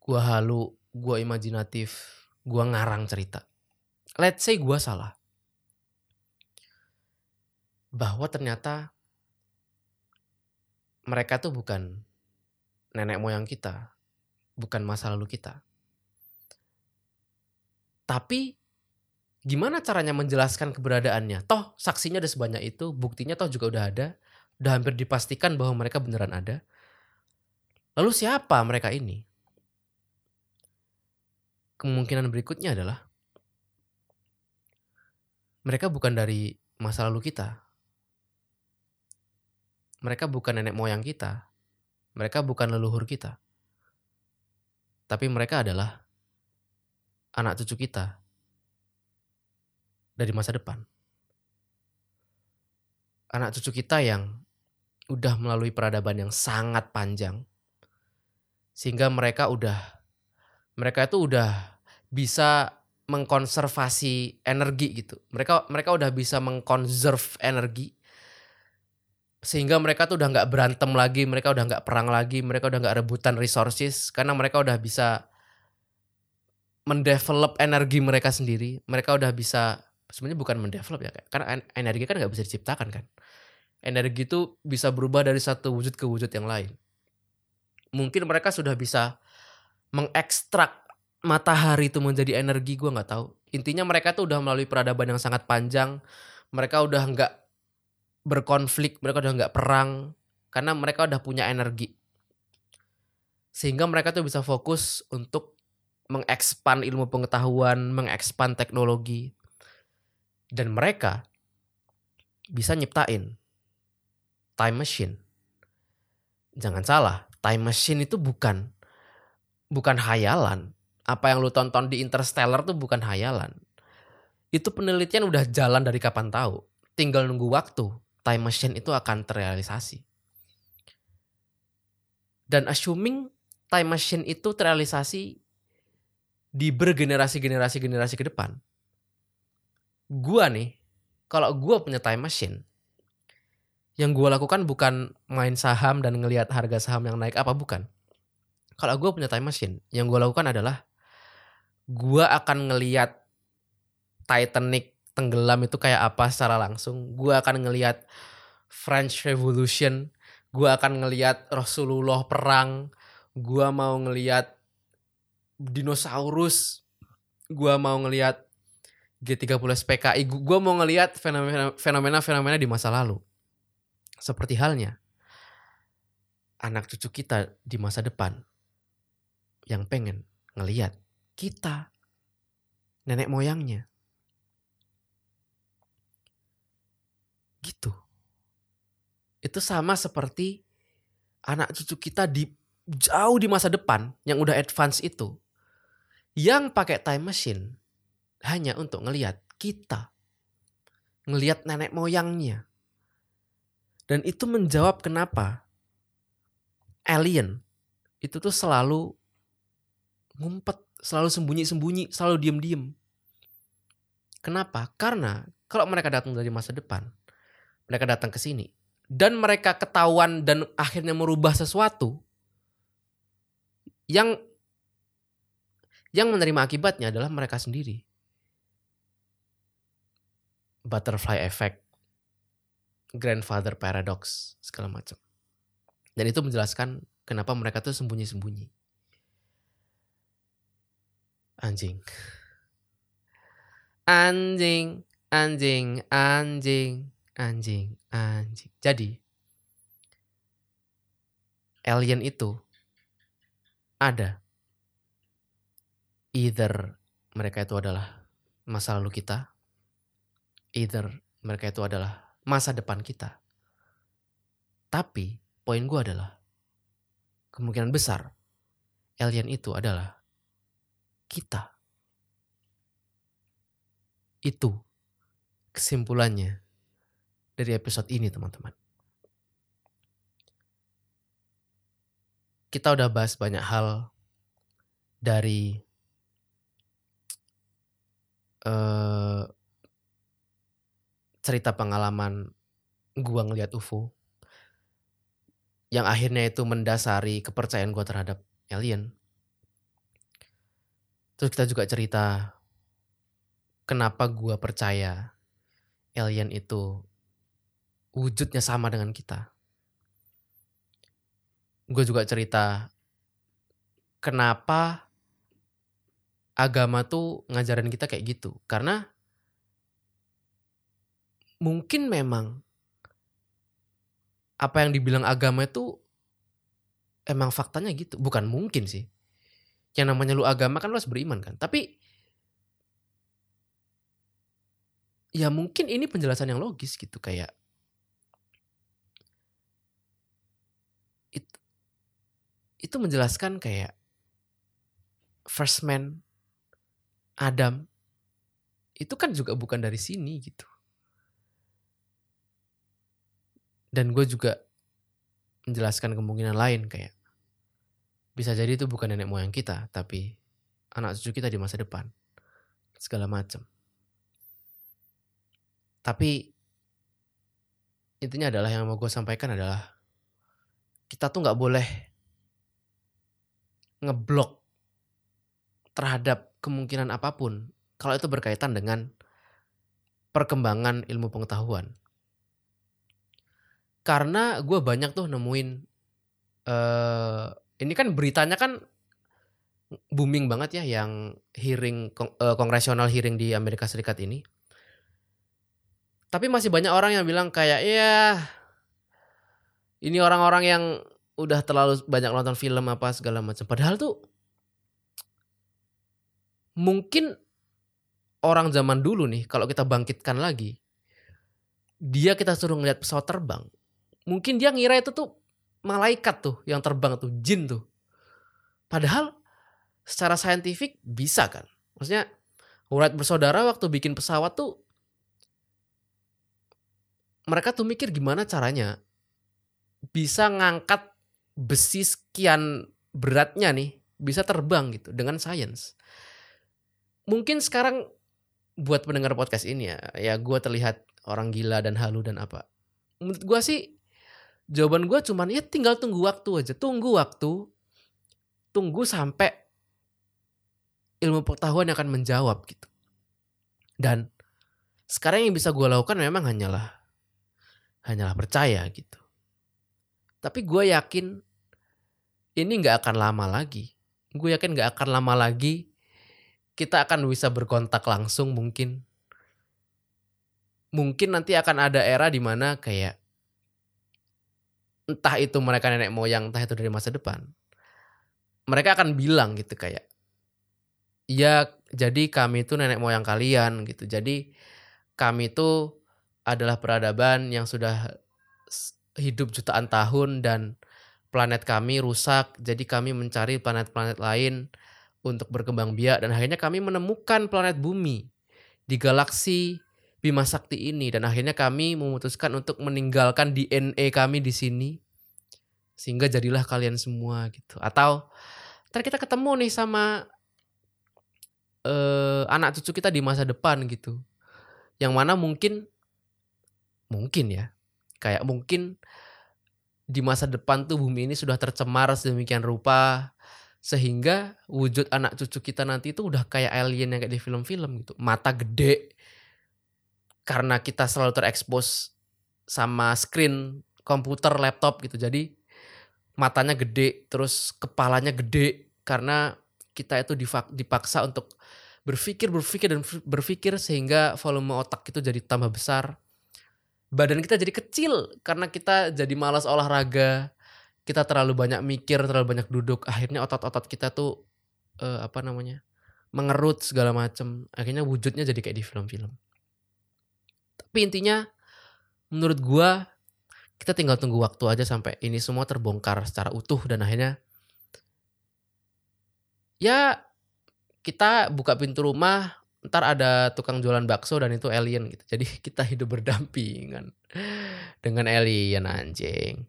Gue halu, gue imajinatif, gue ngarang cerita. Let's say gue salah. Bahwa ternyata mereka tuh bukan nenek moyang kita, bukan masa lalu kita. Tapi gimana caranya menjelaskan keberadaannya? Toh saksinya ada sebanyak itu, buktinya toh juga udah ada, udah hampir dipastikan bahwa mereka beneran ada. Lalu siapa mereka ini? Kemungkinan berikutnya adalah mereka bukan dari masa lalu kita. Mereka bukan nenek moyang kita. Mereka bukan leluhur kita. Tapi mereka adalah anak cucu kita dari masa depan. Anak cucu kita yang udah melalui peradaban yang sangat panjang. Sehingga mereka udah mereka itu udah bisa mengkonservasi energi gitu. Mereka mereka udah bisa mengkonserv energi sehingga mereka tuh udah nggak berantem lagi, mereka udah nggak perang lagi, mereka udah nggak rebutan resources karena mereka udah bisa mendevelop energi mereka sendiri. Mereka udah bisa sebenarnya bukan mendevelop ya, karena energi kan nggak bisa diciptakan kan. Energi itu bisa berubah dari satu wujud ke wujud yang lain. Mungkin mereka sudah bisa mengekstrak matahari itu menjadi energi, gue nggak tahu. Intinya mereka tuh udah melalui peradaban yang sangat panjang. Mereka udah nggak berkonflik, mereka udah nggak perang, karena mereka udah punya energi. Sehingga mereka tuh bisa fokus untuk mengekspan ilmu pengetahuan, mengekspan teknologi. Dan mereka bisa nyiptain time machine. Jangan salah, time machine itu bukan bukan hayalan. Apa yang lu tonton di Interstellar tuh bukan hayalan. Itu penelitian udah jalan dari kapan tahu. Tinggal nunggu waktu time machine itu akan terrealisasi. Dan assuming time machine itu terrealisasi di bergenerasi-generasi generasi ke depan. Gua nih, kalau gua punya time machine, yang gua lakukan bukan main saham dan ngelihat harga saham yang naik apa bukan. Kalau gua punya time machine, yang gua lakukan adalah gua akan ngelihat Titanic tenggelam itu kayak apa secara langsung. Gua akan ngelihat French Revolution, gua akan ngelihat Rasulullah perang, gua mau ngelihat dinosaurus gua mau ngelihat G30 SPKI gua mau ngelihat fenomena-fenomena di masa lalu seperti halnya anak cucu kita di masa depan yang pengen ngelihat kita nenek moyangnya gitu itu sama seperti anak cucu kita di jauh di masa depan yang udah advance itu yang pakai time machine hanya untuk ngelihat kita. Ngelihat nenek moyangnya. Dan itu menjawab kenapa alien itu tuh selalu ngumpet selalu sembunyi-sembunyi, selalu diem-diem. Kenapa? Karena kalau mereka datang dari masa depan, mereka datang ke sini dan mereka ketahuan dan akhirnya merubah sesuatu yang yang menerima akibatnya adalah mereka sendiri. Butterfly effect, grandfather paradox, segala macam. Dan itu menjelaskan kenapa mereka tuh sembunyi-sembunyi. Anjing. Anjing, anjing, anjing, anjing, anjing. Jadi alien itu ada either mereka itu adalah masa lalu kita, either mereka itu adalah masa depan kita. Tapi poin gue adalah kemungkinan besar alien itu adalah kita. Itu kesimpulannya dari episode ini teman-teman. Kita udah bahas banyak hal dari uh, cerita pengalaman gua ngeliat UFO yang akhirnya itu mendasari kepercayaan gua terhadap alien. Terus kita juga cerita kenapa gua percaya alien itu wujudnya sama dengan kita. Gue juga cerita kenapa agama tuh ngajarin kita kayak gitu. Karena mungkin memang apa yang dibilang agama itu emang faktanya gitu. Bukan mungkin sih. Yang namanya lu agama kan lu harus beriman kan. Tapi ya mungkin ini penjelasan yang logis gitu kayak itu menjelaskan kayak first man Adam itu kan juga bukan dari sini gitu. Dan gue juga menjelaskan kemungkinan lain kayak bisa jadi itu bukan nenek moyang kita, tapi anak cucu kita di masa depan. Segala macam. Tapi intinya adalah yang mau gue sampaikan adalah kita tuh nggak boleh ngeblok terhadap kemungkinan apa pun kalau itu berkaitan dengan perkembangan ilmu pengetahuan. Karena gue banyak tuh nemuin uh, ini kan beritanya kan booming banget ya yang hearing uh, kongresional hearing di Amerika Serikat ini. Tapi masih banyak orang yang bilang kayak ya ini orang-orang yang udah terlalu banyak nonton film apa segala macam. Padahal tuh mungkin orang zaman dulu nih kalau kita bangkitkan lagi dia kita suruh ngeliat pesawat terbang mungkin dia ngira itu tuh malaikat tuh yang terbang tuh jin tuh padahal secara saintifik bisa kan maksudnya Wright bersaudara waktu bikin pesawat tuh mereka tuh mikir gimana caranya bisa ngangkat besi sekian beratnya nih bisa terbang gitu dengan sains. Mungkin sekarang buat pendengar podcast ini ya, ya gue terlihat orang gila dan halu dan apa. Menurut gue sih jawaban gue cuman ya tinggal tunggu waktu aja, tunggu waktu, tunggu sampai ilmu pengetahuan akan menjawab gitu. Dan sekarang yang bisa gue lakukan memang hanyalah hanyalah percaya gitu. Tapi gue yakin ini nggak akan lama lagi. Gue yakin nggak akan lama lagi kita akan bisa berkontak langsung mungkin. Mungkin nanti akan ada era di mana kayak entah itu mereka nenek moyang, entah itu dari masa depan. Mereka akan bilang gitu kayak, ya jadi kami itu nenek moyang kalian gitu. Jadi kami itu adalah peradaban yang sudah hidup jutaan tahun dan planet kami rusak. Jadi kami mencari planet-planet lain untuk berkembang biak dan akhirnya kami menemukan planet bumi di galaksi Bima Sakti ini dan akhirnya kami memutuskan untuk meninggalkan DNA kami di sini sehingga jadilah kalian semua gitu. Atau ntar kita ketemu nih sama eh, anak cucu kita di masa depan gitu. Yang mana mungkin mungkin ya. Kayak mungkin di masa depan tuh bumi ini sudah tercemar sedemikian rupa sehingga wujud anak cucu kita nanti itu udah kayak alien yang kayak di film-film gitu. Mata gede karena kita selalu terekspos sama screen komputer, laptop gitu. Jadi matanya gede, terus kepalanya gede karena kita itu dipaksa untuk berpikir, berpikir dan berpikir sehingga volume otak itu jadi tambah besar. Badan kita jadi kecil karena kita jadi malas olahraga. Kita terlalu banyak mikir, terlalu banyak duduk. Akhirnya otot-otot kita tuh uh, apa namanya? mengerut segala macem. Akhirnya wujudnya jadi kayak di film-film. Tapi intinya menurut gua kita tinggal tunggu waktu aja sampai ini semua terbongkar secara utuh dan akhirnya ya kita buka pintu rumah ntar ada tukang jualan bakso dan itu alien gitu. Jadi kita hidup berdampingan dengan alien anjing.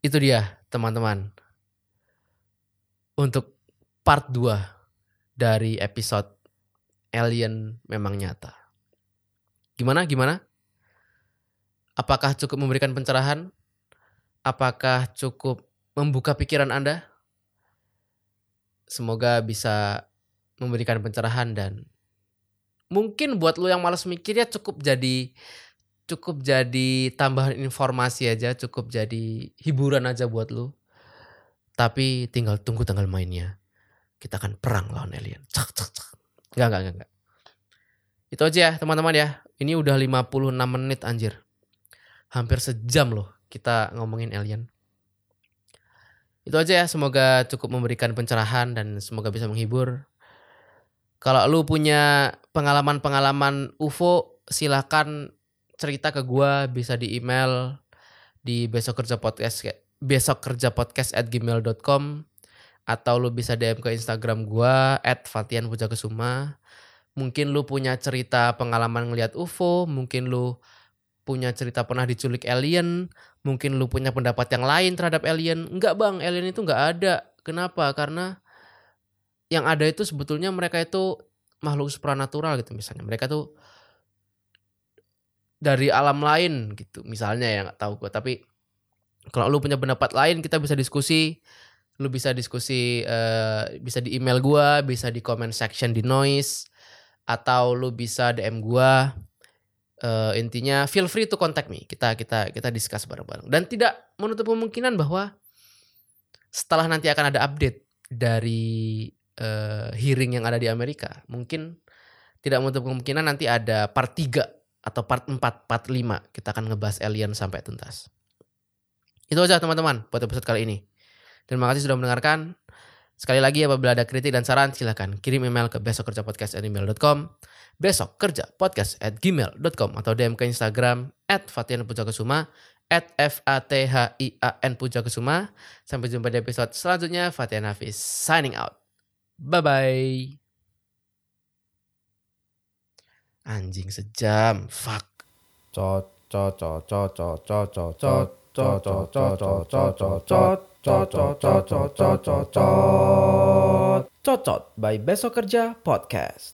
Itu dia teman-teman. Untuk part 2 dari episode alien memang nyata gimana gimana Apakah cukup memberikan pencerahan? Apakah cukup membuka pikiran Anda? Semoga bisa memberikan pencerahan dan mungkin buat lo yang malas mikir ya cukup jadi cukup jadi tambahan informasi aja, cukup jadi hiburan aja buat lo. Tapi tinggal tunggu tanggal mainnya. Kita akan perang lawan alien. Cak, cak, cak. Enggak, enggak, enggak. Itu aja ya teman-teman ya. Ini udah 56 menit anjir hampir sejam loh kita ngomongin alien. Itu aja ya, semoga cukup memberikan pencerahan dan semoga bisa menghibur. Kalau lu punya pengalaman-pengalaman UFO, silahkan cerita ke gua bisa di email di besok kerja podcast besok kerja podcast at gmail.com atau lu bisa DM ke Instagram gua at Fatian Pujakesuma. Mungkin lu punya cerita pengalaman ngeliat UFO, mungkin lu punya cerita pernah diculik alien, mungkin lu punya pendapat yang lain terhadap alien. Enggak bang, alien itu enggak ada. Kenapa? Karena yang ada itu sebetulnya mereka itu makhluk supranatural gitu misalnya. Mereka tuh dari alam lain gitu misalnya ya nggak tahu gue tapi kalau lu punya pendapat lain kita bisa diskusi lu bisa diskusi uh, bisa di email gua bisa di comment section di noise atau lu bisa DM gua uh, intinya feel free to contact me. Kita kita kita discuss bareng-bareng. Dan tidak menutup kemungkinan bahwa setelah nanti akan ada update dari uh, hearing yang ada di Amerika, mungkin tidak menutup kemungkinan nanti ada part 3 atau part 4, part 5 kita akan ngebahas alien sampai tuntas. Itu aja teman-teman buat episode kali ini. Terima kasih sudah mendengarkan. Sekali lagi apabila ada kritik dan saran silahkan kirim email ke besokkerjapodcast@email.com besok kerja podcast at gmail.com atau DM ke Instagram at Fatian Pujakesuma at F A T H I A N Pujakesuma. Sampai jumpa di episode selanjutnya. Fatian Hafiz signing out. Bye bye. Anjing sejam. Fuck. Cot cot cot cot cot cot cot cot cot cot cot cot Cocot, cocot, cocot, cocot. By Besok Kerja Podcast.